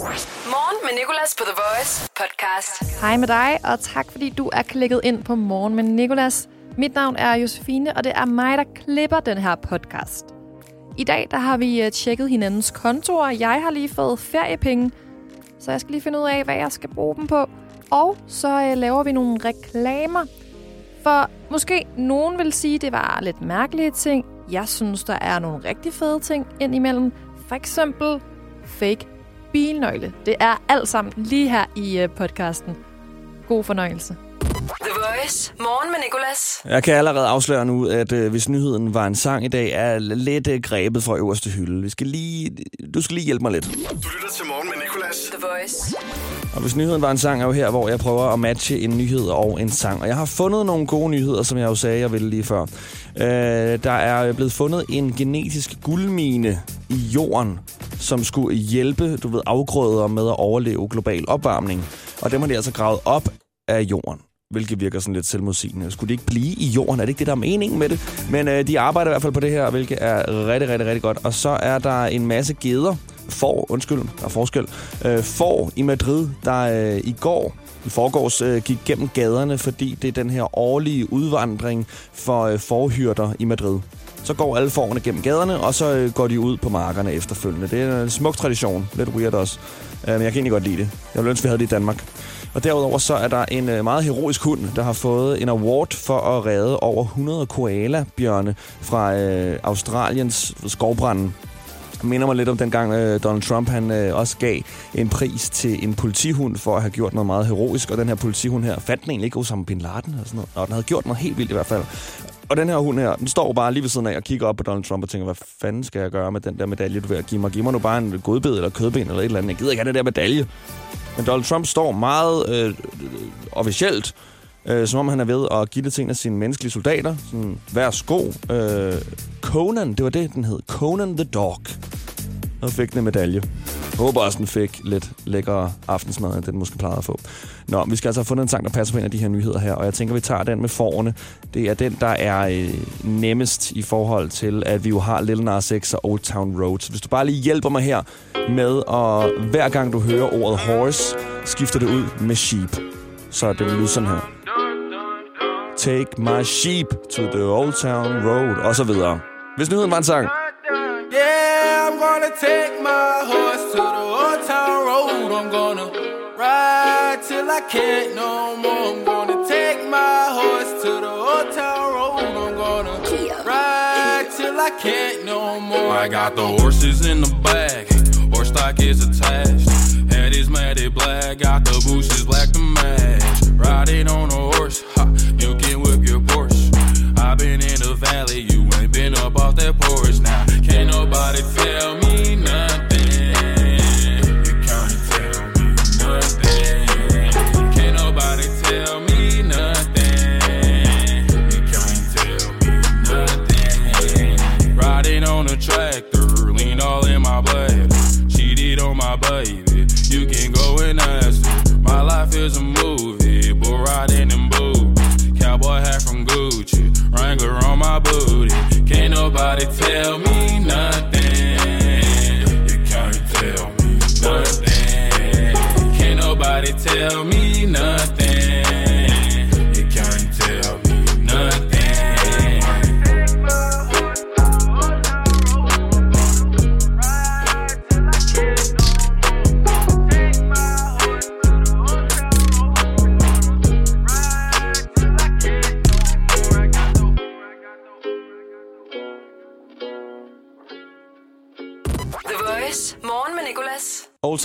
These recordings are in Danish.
Morgen med Nicolas på The Voice podcast. Hej med dig, og tak fordi du er klikket ind på Morgen med Nicolas. Mit navn er Josefine, og det er mig, der klipper den her podcast. I dag der har vi øh, tjekket hinandens kontorer. Jeg har lige fået feriepenge, så jeg skal lige finde ud af, hvad jeg skal bruge dem på. Og så øh, laver vi nogle reklamer. For måske nogen vil sige, at det var lidt mærkelige ting. Jeg synes, der er nogle rigtig fede ting indimellem. For eksempel fake bilnøgle. Det er alt sammen lige her i øh, podcasten. God fornøjelse. The Voice. Morgen med Nicolas. Jeg kan allerede afsløre nu, at øh, hvis nyheden var en sang i dag, er lidt øh, grebet fra øverste hylde. Vi skal lige, du skal lige hjælpe mig lidt. Du lytter til morgen med Nicolas. The Voice. Og hvis nyheden var en sang, er jo her, hvor jeg prøver at matche en nyhed og en sang. Og jeg har fundet nogle gode nyheder, som jeg jo sagde, jeg ville lige før. Øh, der er blevet fundet en genetisk guldmine i jorden, som skulle hjælpe du ved, afgrøder med at overleve global opvarmning. Og dem har de altså gravet op af jorden hvilket virker sådan lidt selvmodsigende. Skulle de ikke blive i jorden? Er det ikke det, der er meningen med det? Men øh, de arbejder i hvert fald på det her, hvilket er rigtig, rigtig, rigtig godt. Og så er der en masse geder, får, undskyld, der er forskel, øh, får i Madrid, der øh, i går i forgårs øh, gik gennem gaderne, fordi det er den her årlige udvandring for øh, forhyrter i Madrid. Så går alle forerne gennem gaderne, og så øh, går de ud på markerne efterfølgende. Det er en øh, smuk tradition. Lidt weird også. Øh, men jeg kan egentlig godt lide det. Jeg ville ønske, vi havde det i Danmark. Og derudover så er der en øh, meget heroisk hund, der har fået en award for at redde over 100 koala-bjørne fra øh, Australiens skovbranden. Minder mig lidt om dengang øh, Donald Trump han øh, også gav en pris til en politihund for at have gjort noget meget heroisk. Og den her politihund her fandt den egentlig ikke Osama Bin Laden eller sådan noget. Og den havde gjort noget helt vildt i hvert fald. Og den her hund her, den står bare lige ved siden af og kigger op på Donald Trump og tænker, hvad fanden skal jeg gøre med den der medalje, du vil give mig? Giv mig nu bare en godbed eller kødben eller et eller andet. Jeg gider ikke have den der medalje. Men Donald Trump står meget øh, officielt, øh, som om han er ved at give det til en af sine menneskelige soldater. Sådan, værsgo. Øh, Conan, det var det, den hed. Conan the Dog. Og fik den en medalje. Håber også, den fik lidt lækkere aftensmad, end den måske plejede at få. Nå, vi skal altså have fundet en sang, der passer på en af de her nyheder her, og jeg tænker, vi tager den med forerne. Det er den, der er øh, nemmest i forhold til, at vi jo har Lil Nas X og Old Town Road. Så hvis du bare lige hjælper mig her med, og hver gang du hører ordet horse, skifter det ud med sheep. Så det vil lyde sådan her. Take my sheep to the Old Town Road, og så videre. Hvis nyheden var en sang, gonna take my horse to the old town road. I'm gonna ride till I can't no more. I'm gonna take my horse to the old town road. I'm gonna ride till I can't no more. I got the horses in the bag, horse stock is attached. Head is matted black, got the bushes black to match. Riding on a horse, ha, you can whip your Porsche. I've been in the valley, you ain't been up off that porch now. Can't nobody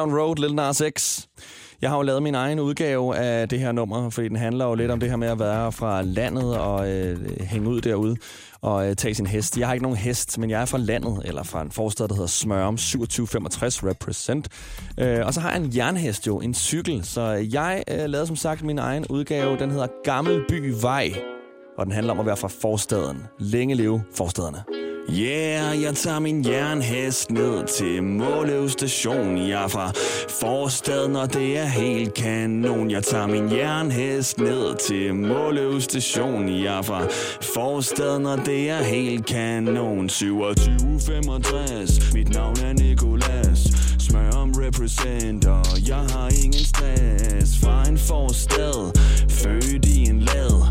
Town Road, Lil Nas X. Jeg har jo lavet min egen udgave af det her nummer, fordi den handler jo lidt om det her med at være fra landet og øh, hænge ud derude og øh, tage sin hest. Jeg har ikke nogen hest, men jeg er fra landet, eller fra en forstad, der hedder Smørum 2765 Represent. Øh, og så har jeg en jernhest jo, en cykel. Så jeg øh, lavede som sagt min egen udgave. Den hedder Gammelby Vej, og den handler om at være fra forstaden. Længe leve forstaderne. Yeah, jeg tager min jernhest ned til Måløv station. Jeg er fra forstaden, og det er helt kanon. Jeg tager min jernhest ned til Måløv station. Jeg er fra forstaden, og det er helt kanon. 2765, mit navn er Nikolas. Smør om representer Jeg har ingen stress Fra en forstad Født i en lad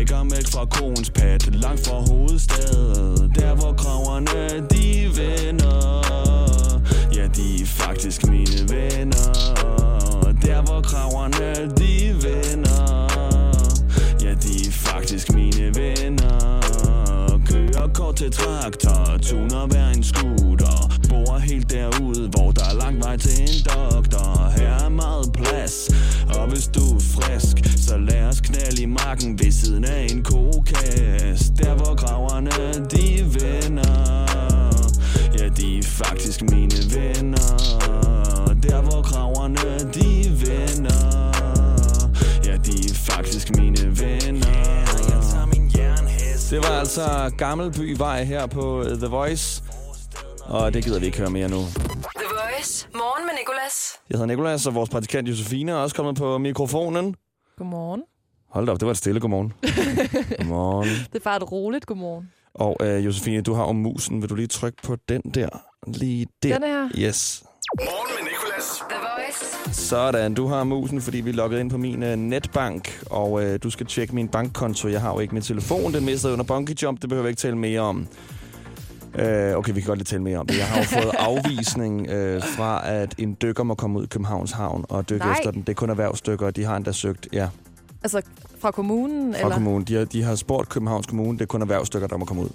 Drikker mælk fra koens pat Langt fra hovedstaden Der hvor kraverne de vender. Ja, de er faktisk mine venner Der hvor kraverne de vender. Ja, de er faktisk mine venner. Kører kort til traktor Tuner hver en scooter Bor helt derude Hvor der er lang vej til en doktor. Her er meget plads hvis du er frisk Så lad os knalde i marken Ved siden af en kokas Der hvor graverne de vender. Ja, de er faktisk mine venner. Der hvor graverne de vender. Ja, de er faktisk mine venner. Det var altså Gammelbyvej her på The Voice. Og det gider vi ikke høre mere nu. Voice. Morgen med Nicolas. Jeg hedder Nikolas, og vores praktikant Josefine er også kommet på mikrofonen Godmorgen. Hold da op, det var et stille godmorgen Godmorgen Det er bare et roligt godmorgen. Og øh, Josefine, du har om musen Vil du lige trykke på den der? Lige der Den her. Yes Morgen med Nicolas. The Voice. Sådan, du har musen, fordi vi er logget ind på min uh, netbank, og uh, du skal tjekke min bankkonto. Jeg har jo ikke min telefon, den mistede jeg under bungee jump, det behøver vi ikke tale mere om. Uh, okay, vi kan godt lige tale mere om det. Jeg har jo fået afvisning uh, fra, at en dykker må komme ud i Københavns Havn og dykke Nej. efter den. Det er kun erhvervsdykker, og de har endda søgt ja, Altså fra kommunen? fra eller? kommunen. De har, de har spurgt Københavns Kommune, det er kun erhvervsdykker, der må komme ud.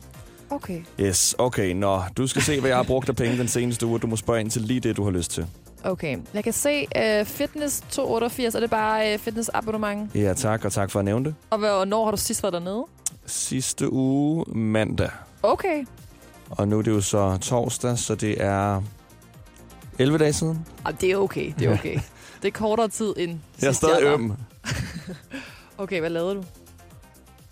Okay. Yes, okay, nå. Du skal se, hvad jeg har brugt af penge den seneste uge. Du må spørge ind til lige det, du har lyst til. Okay. Jeg kan se uh, Fitness 288, er det bare uh, fitness abonnement? Ja, tak, og tak for at nævne det. Og hvornår har du sidst været dernede? Sidste uge mandag. Okay. Og nu er det jo så torsdag, så det er 11 dage siden. Ah, det er okay, det er okay. det er kortere tid end Jeg er stadig var. øm. Okay, hvad lavede du?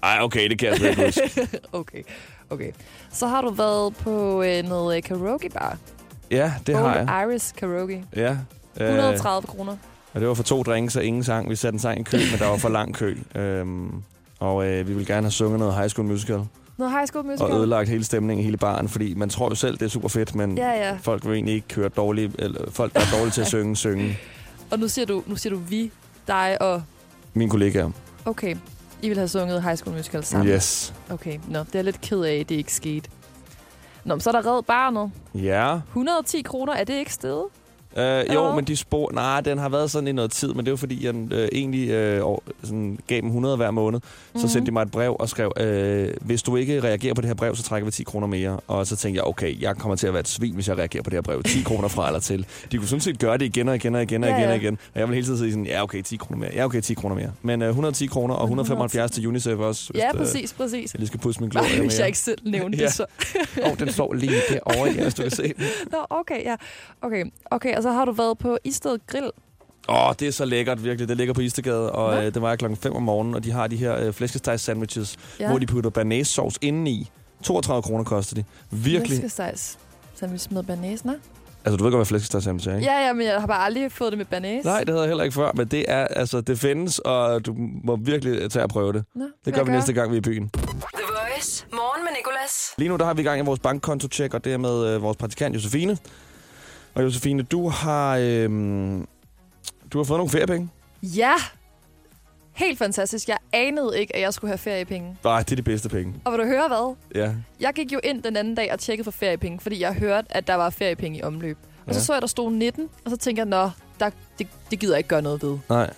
Ej, okay, det kan jeg slet ikke huske. Okay, okay. Så har du været på øh, noget øh, karaoke bar. Ja, det har Old jeg. Iris Karaoke. Ja. Øh, 130 kroner. og det var for to drinks og ingen sang. Vi satte en sang i kø, men der var for lang kø. Øhm, og øh, vi ville gerne have sunget noget High School Musical. Noget high school musical. Og ødelagt hele stemningen i hele baren, fordi man tror jo selv, det er super fedt, men Ja, ja. folk vil egentlig ikke høre dårligt, eller folk, der er dårlige til at synge, synge. Og nu siger du, nu siger du vi, dig og... Mine kollegaer. Okay, I vil have sunget High School Musical sammen. Yes. Okay, nå, det er lidt ked af, at det ikke skete. Nå, men så er der Red Barnet. Ja. 110 kroner, er det ikke stedet? Øh, jo, men de spor... Nej, den har været sådan i noget tid, men det var fordi, jeg øh, egentlig øh, sådan, gav dem 100 hver måned. Mm-hmm. Så Mhm. sendte de mig et brev og skrev, øh, hvis du ikke reagerer på det her brev, så trækker vi 10 kroner mere. Og så tænkte jeg, okay, jeg kommer til at være et svin, hvis jeg reagerer på det her brev. 10 kroner fra eller til. De kunne sådan set gøre det igen og igen og igen og Ja, igen og igen. Og jeg vil hele tiden sige sådan, ja, okay, 10 kroner mere. Ja, okay, 10 kroner mere. Men øh, 110 kroner og 175 til UNICEF også. hvis, Ja, præcis, præcis. Jeg lige skal pusse min glorie hvis jeg mere. ikke selv nævnte Ja. det, så... Åh, oh, den står lige derovre, ja, hvis du kan se den. Nå, okay, ja. Okay, okay, så har du været på Isted Grill. Åh, oh, det er så lækkert, virkelig. Det ligger på Istegade, og Nå. øh, det var klokken 5 om morgenen, og de har de her øh, flæskesteg sandwiches, ja. Ja. hvor de putter banæssauce indeni. 32 kroner koster de. Virkelig. Flæskestegs sandwich med banæs, nå? Altså, du ved godt, hvad flæskesteg sandwich er, ikke? Ja, ja, men jeg har bare aldrig fået det med banæs. Nej, det havde jeg heller ikke før, men det er, altså, det findes, og du må virkelig tage at prøve det. Nå, Det gør jeg vi gøre. næste gang, vi er i byen. The Voice. Morgen med Nicolas. Lige nu, der har vi i gang i vores bankkonto-check, og det er med øh, vores praktikant Josefine. Og Josefine, du har, øh, du har fået nogle feriepenge. Ja! Helt fantastisk. Jeg anede ikke, at jeg skulle have feriepenge. Nej, det er de bedste penge. Og vil du høre hvad? Ja. Jeg gik jo ind den anden dag og tjekkede for feriepenge, fordi jeg hørte, at der var feriepenge i omløb. Og så Ja. så jeg, der stod 19, og så tænkte jeg, nå, der, det, det gider jeg ikke gøre noget ved. Nej,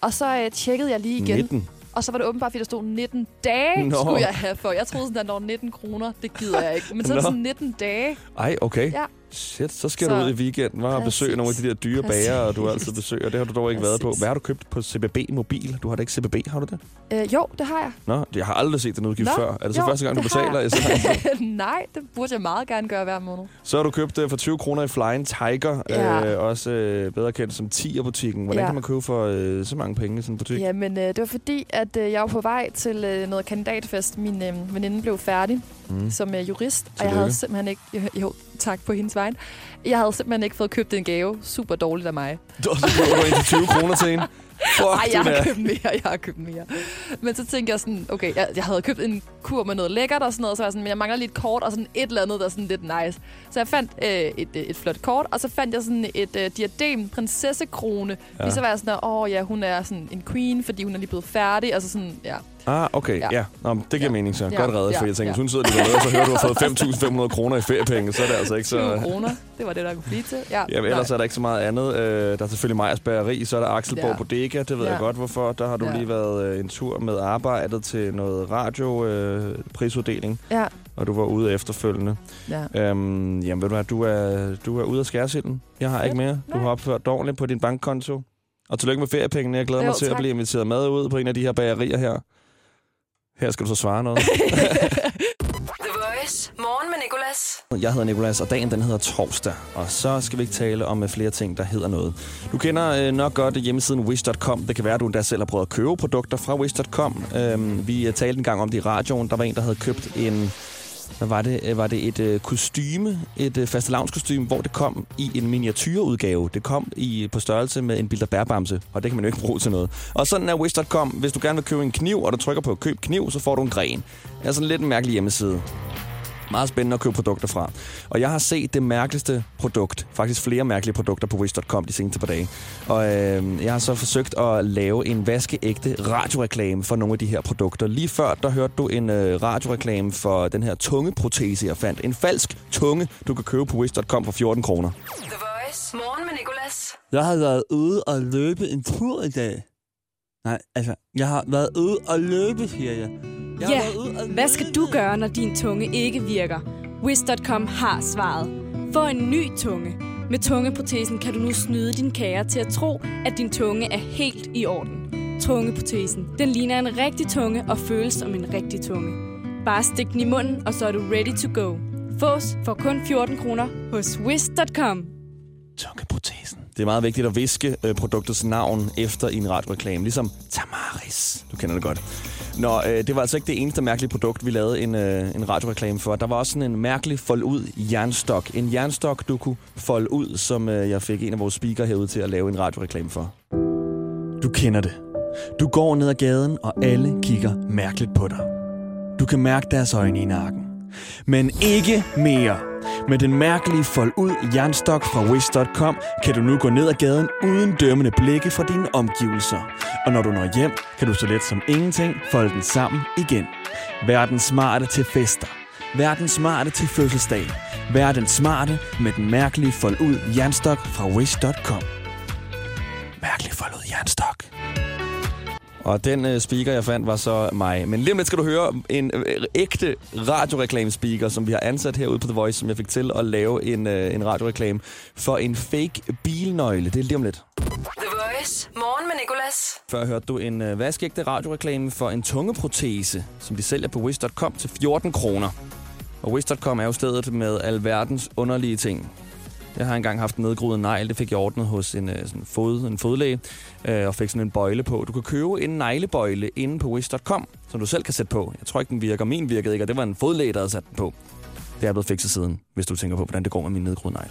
Og så øh, tjekkede jeg lige igen, 19. og så var det åbenbart, fordi der stod 19 dage, Nå. Skulle jeg have for. Jeg troede sådan, der var 19 kroner, det gider jeg ikke. Men så er det sådan 19 dage. Ej, okay. Ja. Shit, så skal Så- du ud i weekenden og besøge Præcis. nogle af de der dyre bager, og du har altid Præcis. besøg, og det har du dog ikke været på. Præcis. Hvad har du købt på CBB Mobil? Du har da ikke CBB, har du det? Øh, jo, det har jeg. Nå, jeg har aldrig set den udgift Nå, før. Er det så jo, første gang, du betaler? jeg. Så, Nej, det burde jeg meget gerne gøre hver måned. så har du købt øh, for 20 kroner i Flying Tiger, Ja. øh, også øh, bedre kendt som 10'er-butikken. Hvordan Ja. kan man købe for øh, så mange penge i sådan en butik? Ja, men øh, det var fordi, at øh, jeg var på vej til øh, noget kandidatfest. Min øh, veninde blev færdig Mm. som øh, jurist, og jeg Tillykke. havde simpelthen ikke... Jo, tak på hendes vejen. Jeg havde simpelthen ikke fået købt en gave. Super dårligt af mig. Så du en til 20 kroner til en. Fuck, Ej, jeg har købt mere, jeg har købt mere. Men så tænkte jeg sådan, okay, jeg, jeg havde købt en kur med noget lækkert og sådan noget, så var jeg sådan, men jeg mangler lige et kort og sådan et eller andet, der er sådan lidt nice. Så jeg fandt øh, et, øh, et flot kort, og så fandt jeg sådan et øh, diadem, prinsessekrone. Ja. Fordi så var jeg sådan, åh oh, ja, hun er sådan en queen, fordi hun er lige blevet færdig. Altså sådan, ja. Ah, okay. Ja. Ja. Nå, det giver Ja. mening så. Ja. Godt reddet, Ja. for jeg tænker, Ja. hvis hun sidder lige dernede, og så hører du har fået 5.500 kroner i feriepenge, så er det altså ikke 20 så... kroner, det var det, der kunne blive til. Ja, Ja, ellers er der ikke så meget andet. Øh, der er selvfølgelig Majers Bageri, så er der Axelborg Ja. Bodega, det ved Ja. jeg godt hvorfor. Der har du Ja. lige været øh, en tur med arbejdet til noget radio øh, Ja, og du var ude efterfølgende. ja. Øhm, jamen ved du hvad, du er, du er ude af skærsilden. Jeg har ikke mere. Du Nej. har opført dårligt på din bankkonto. Og tillykke med feriepengene. Jeg glæder Jo, mig til at tak. blive inviteret med ud på en af de her bagerier her. Her skal du så svare noget. The Voice. Morgen med Nicolas. Jeg hedder Nikolas, og dagen den hedder torsdag. Og så skal vi ikke tale om øh, flere ting, der hedder noget. Du kender øh, nok godt hjemmesiden wish.com. Det kan være, at du endda selv har prøvet at købe produkter fra wish.com. Øhm, vi øh, talte en gang om det i radioen. Der var en, der havde købt en... Hvad var det? Øh, var det et øh, kostyme, et øh, fastelavnskostyme, hvor det kom i en miniatyrudgave. Det kom i på størrelse med en bilderbærbamse, og det kan man jo ikke bruge til noget. Og sådan er wish.com. Hvis du gerne vil købe en kniv, og du trykker på køb kniv, så får du en gren. Det er sådan lidt en mærkelig hjemmeside meget spændende at købe produkter fra. Og jeg har set det mærkeligste produkt, faktisk flere mærkelige produkter på wish.com de seneste par dage. Og øh, jeg har så forsøgt at lave en vaskeægte radioreklame for nogle af de her produkter. Lige før, der hørte du en øh, radioreklame for den her tungeprotese, jeg fandt. En falsk tunge, du kan købe på wish.com for 14 kroner. The Voice. Morgen med Nicolas. Jeg har været ude og løbe en tur i dag. Nej, altså, jeg har været ude og løbe, siger jeg. Jeg Ja, og hvad skal du gøre, når din tunge ikke virker? Wish.com har svaret. Få en ny tunge. Med tungeprotesen kan du nu snyde din kære til at tro, at din tunge er helt i orden. Tungeprotesen. Den ligner en rigtig tunge og føles som en rigtig tunge. Bare stik den i munden, og så er du ready to go. Fås for kun 14 kroner hos Wish.com. Tungeprotesen. Det er meget vigtigt at viske øh, produktets navn efter i en radioreklame, ligesom Tamaris. Du kender det godt. Nå, øh, det var altså ikke det eneste mærkelige produkt, vi lavede en, øh, en radioreklame for. Der var også sådan en mærkelig fold ud jernstok. En jernstok, du kunne folde ud, som øh, jeg fik en af vores speaker herude til at lave en radioreklame for. Du kender det. Du går ned ad gaden, og alle kigger mærkeligt på dig. Du kan mærke deres øjne i nakken. Men ikke mere. Med den mærkelige fold ud jernstok fra Wish.com kan du nu gå ned ad gaden uden dømmende blikke fra dine omgivelser. Og når du når hjem, kan du så let som ingenting folde den sammen igen. Vær den smarte til fester. Vær den smarte til fødselsdag. Vær den smarte med den mærkelige fold ud jernstok fra Wish.com. Mærkelig fold ud jernstok. Og den øh, speaker, jeg fandt, var så mig. Men lige om lidt skal du høre en øh, ægte radioreklame-speaker, som vi har ansat herude på The Voice, som jeg fik til at lave en, øh, en radioreklame for en fake bilnøgle. Det er lige om lidt. The Voice. Morgen med Nicolas. Før hørte du en øh, vaskeægte radioreklame for en tungeprotese, som de sælger på Wish.com til 14 kroner. Og Wish.com er jo stedet med alverdens underlige ting. Jeg har engang haft en nedgroet negl, det fik jeg ordnet hos en, øh, sådan fod, en fodlæge, øh, og fik sådan en bøjle på. Du kan købe en neglebøjle inde på Wish.com, som du selv kan sætte på. Jeg tror ikke, den virker. Min virkede ikke, og det var en fodlæge, der havde sat den på. Det er blevet fikset siden, hvis du tænker på, hvordan det går med min nedgroede negl.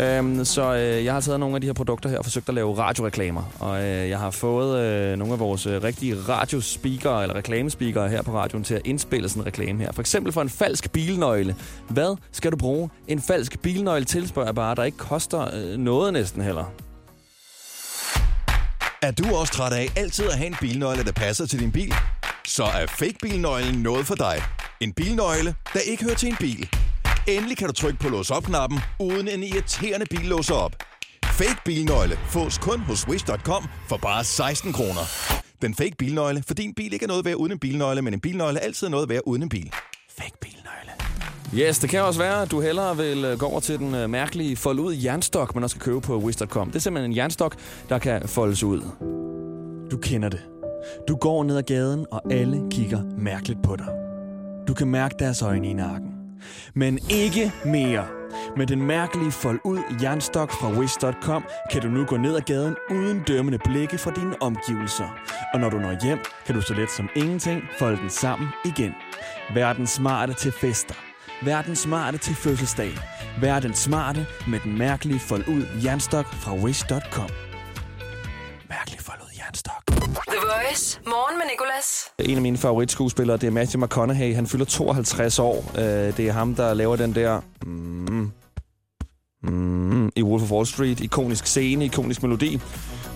Øhm, så øh, jeg har taget nogle af de her produkter her og forsøgt at lave radioreklamer. Og øh, jeg har fået øh, nogle af vores øh, rigtige radiospeakere eller reklamespeakere her på radioen til at indspille sådan en reklame her. For eksempel for en falsk bilnøgle. Hvad skal du bruge en falsk bilnøgle til, spørger jeg bare, der ikke koster øh, noget næsten heller. Er du også træt af altid at have en bilnøgle, der passer til din bil? Så er fake bilnøglen noget for dig. En bilnøgle, der ikke hører til en bil. Endelig kan du trykke på lås op-knappen, uden en irriterende bil låser op. Fake bilnøgle fås kun hos Wish.com for bare 16 kroner. Den fake bilnøgle, for din bil ikke er noget værd uden en bilnøgle, men en bilnøgle er altid noget værd uden en bil. Fake bilnøgle. Yes, det kan også være, at du hellere vil øh, gå over til den øh, mærkelige fold ud jernstok, man også skal købe på Wish.com. Det er simpelthen en jernstok, der kan foldes ud. Du kender det. Du går ned ad gaden, og alle kigger mærkeligt på dig. Du kan mærke deres øjne i nakken. Men ikke mere. Med den mærkelige fold ud jernstok fra Wish.com kan du nu gå ned ad gaden uden dømmende blikke fra dine omgivelser. Og når du når hjem, kan du så let som ingenting folde den sammen igen. Vær den smarte til fester. Vær den smarte til fødselsdag. Vær den smarte med den mærkelige fold ud jernstok fra Wish.com. The Voice. Morgen med Nicolas. En af mine favoritskuespillere, det er Matthew McConaughey. Han fylder 52 år. Øh, Det er ham, der laver den der... Mm, mm, I Wolf of Wall Street. Ikonisk scene, ikonisk melodi.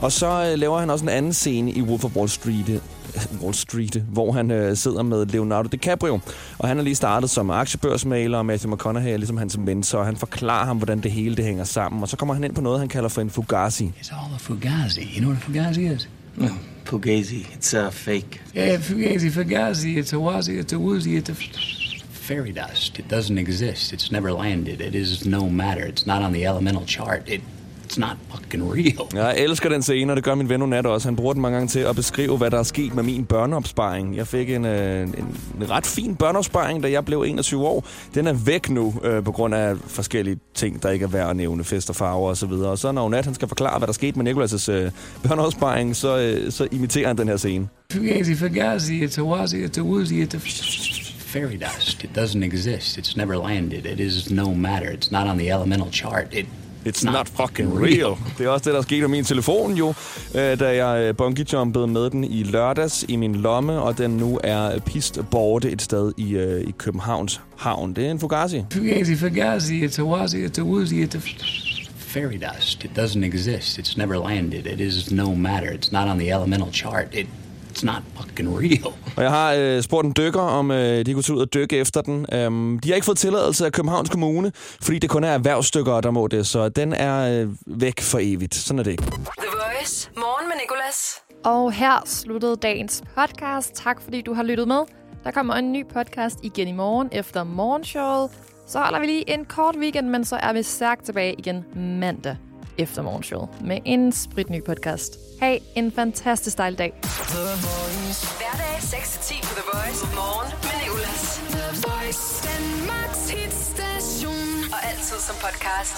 Og så øh, laver han også en anden scene i Wolf of Wall Street, Wall Street hvor han øh, sidder med Leonardo DiCaprio. Og han er lige startet som aktiebørsmaler, og Matthew McConaughey er ligesom hans mentor. Og han forklarer ham, hvordan det hele det hænger sammen. Og så kommer han ind på noget, han kalder for en fugazi. It's all a fugazi. You know what a fugazi is? No, Fugazi. It's uh, fake. Yeah, fugazi, fugazi. It's a wazi, it's a woozy, it's a fairy dust. It doesn't exist. It's never landed. It is no matter. It's not on the elemental chart. It, it's not fucking real. Jeg elsker den scene, og det gør min ven Nat også. Han bruger den mange gange til at beskrive, hvad der er sket med min børneopsparing. Jeg fik en, øh, en, en ret fin børneopsparing, da jeg blev 21 år. Den er væk nu, øh, på grund af forskellige ting, der ikke er værd at nævne. Fest og farver og videre. Og så når Nat han skal forklare, hvad der skete med Nicolas' øh, børneopsparing, så, øh, så imiterer han den her scene. Fugazi, fugazi. It's a wazi, it's a woozy, it's a fairy dust. It doesn't exist. It's never landed. It is no matter. It's not on the elemental chart. It, It's not fucking real. Det er også det, der skete med min telefon jo, øh, da jeg øh, bungee-jumpede med den i lørdags i min lomme, og den nu er pist borte et sted i, øh, i Københavns Havn. Det er en Fugazi. Fugazi, fugazi. It's a wazi, it's a woozy, it's a fairy dust. It doesn't exist. It's never landed. It is no matter. It's not on the elemental chart. It, it's not fucking real. Og jeg har øh, spurgt en dykker, om øh, de kunne tage ud og dykke efter den. Øhm, de har ikke fået tilladelse af Københavns Kommune, fordi det kun er erhvervsstykker, der må det, så den er øh, væk for evigt. Sådan er det. The Voice. Morgen med Nicolas. Og her sluttede dagens podcast. Tak fordi du har lyttet med. Der kommer en ny podcast igen i morgen efter morgenshowet. Så holder vi lige en kort weekend, men så er vi stærkt tilbage igen mandag efter morgenshowet med en spritny podcast. Ha' en fantastisk dejlig dag. Hverdag 6-10 på The Voice. Morgen med Nicolas. The Voice. Danmarks hitstation. Og altid som podcast.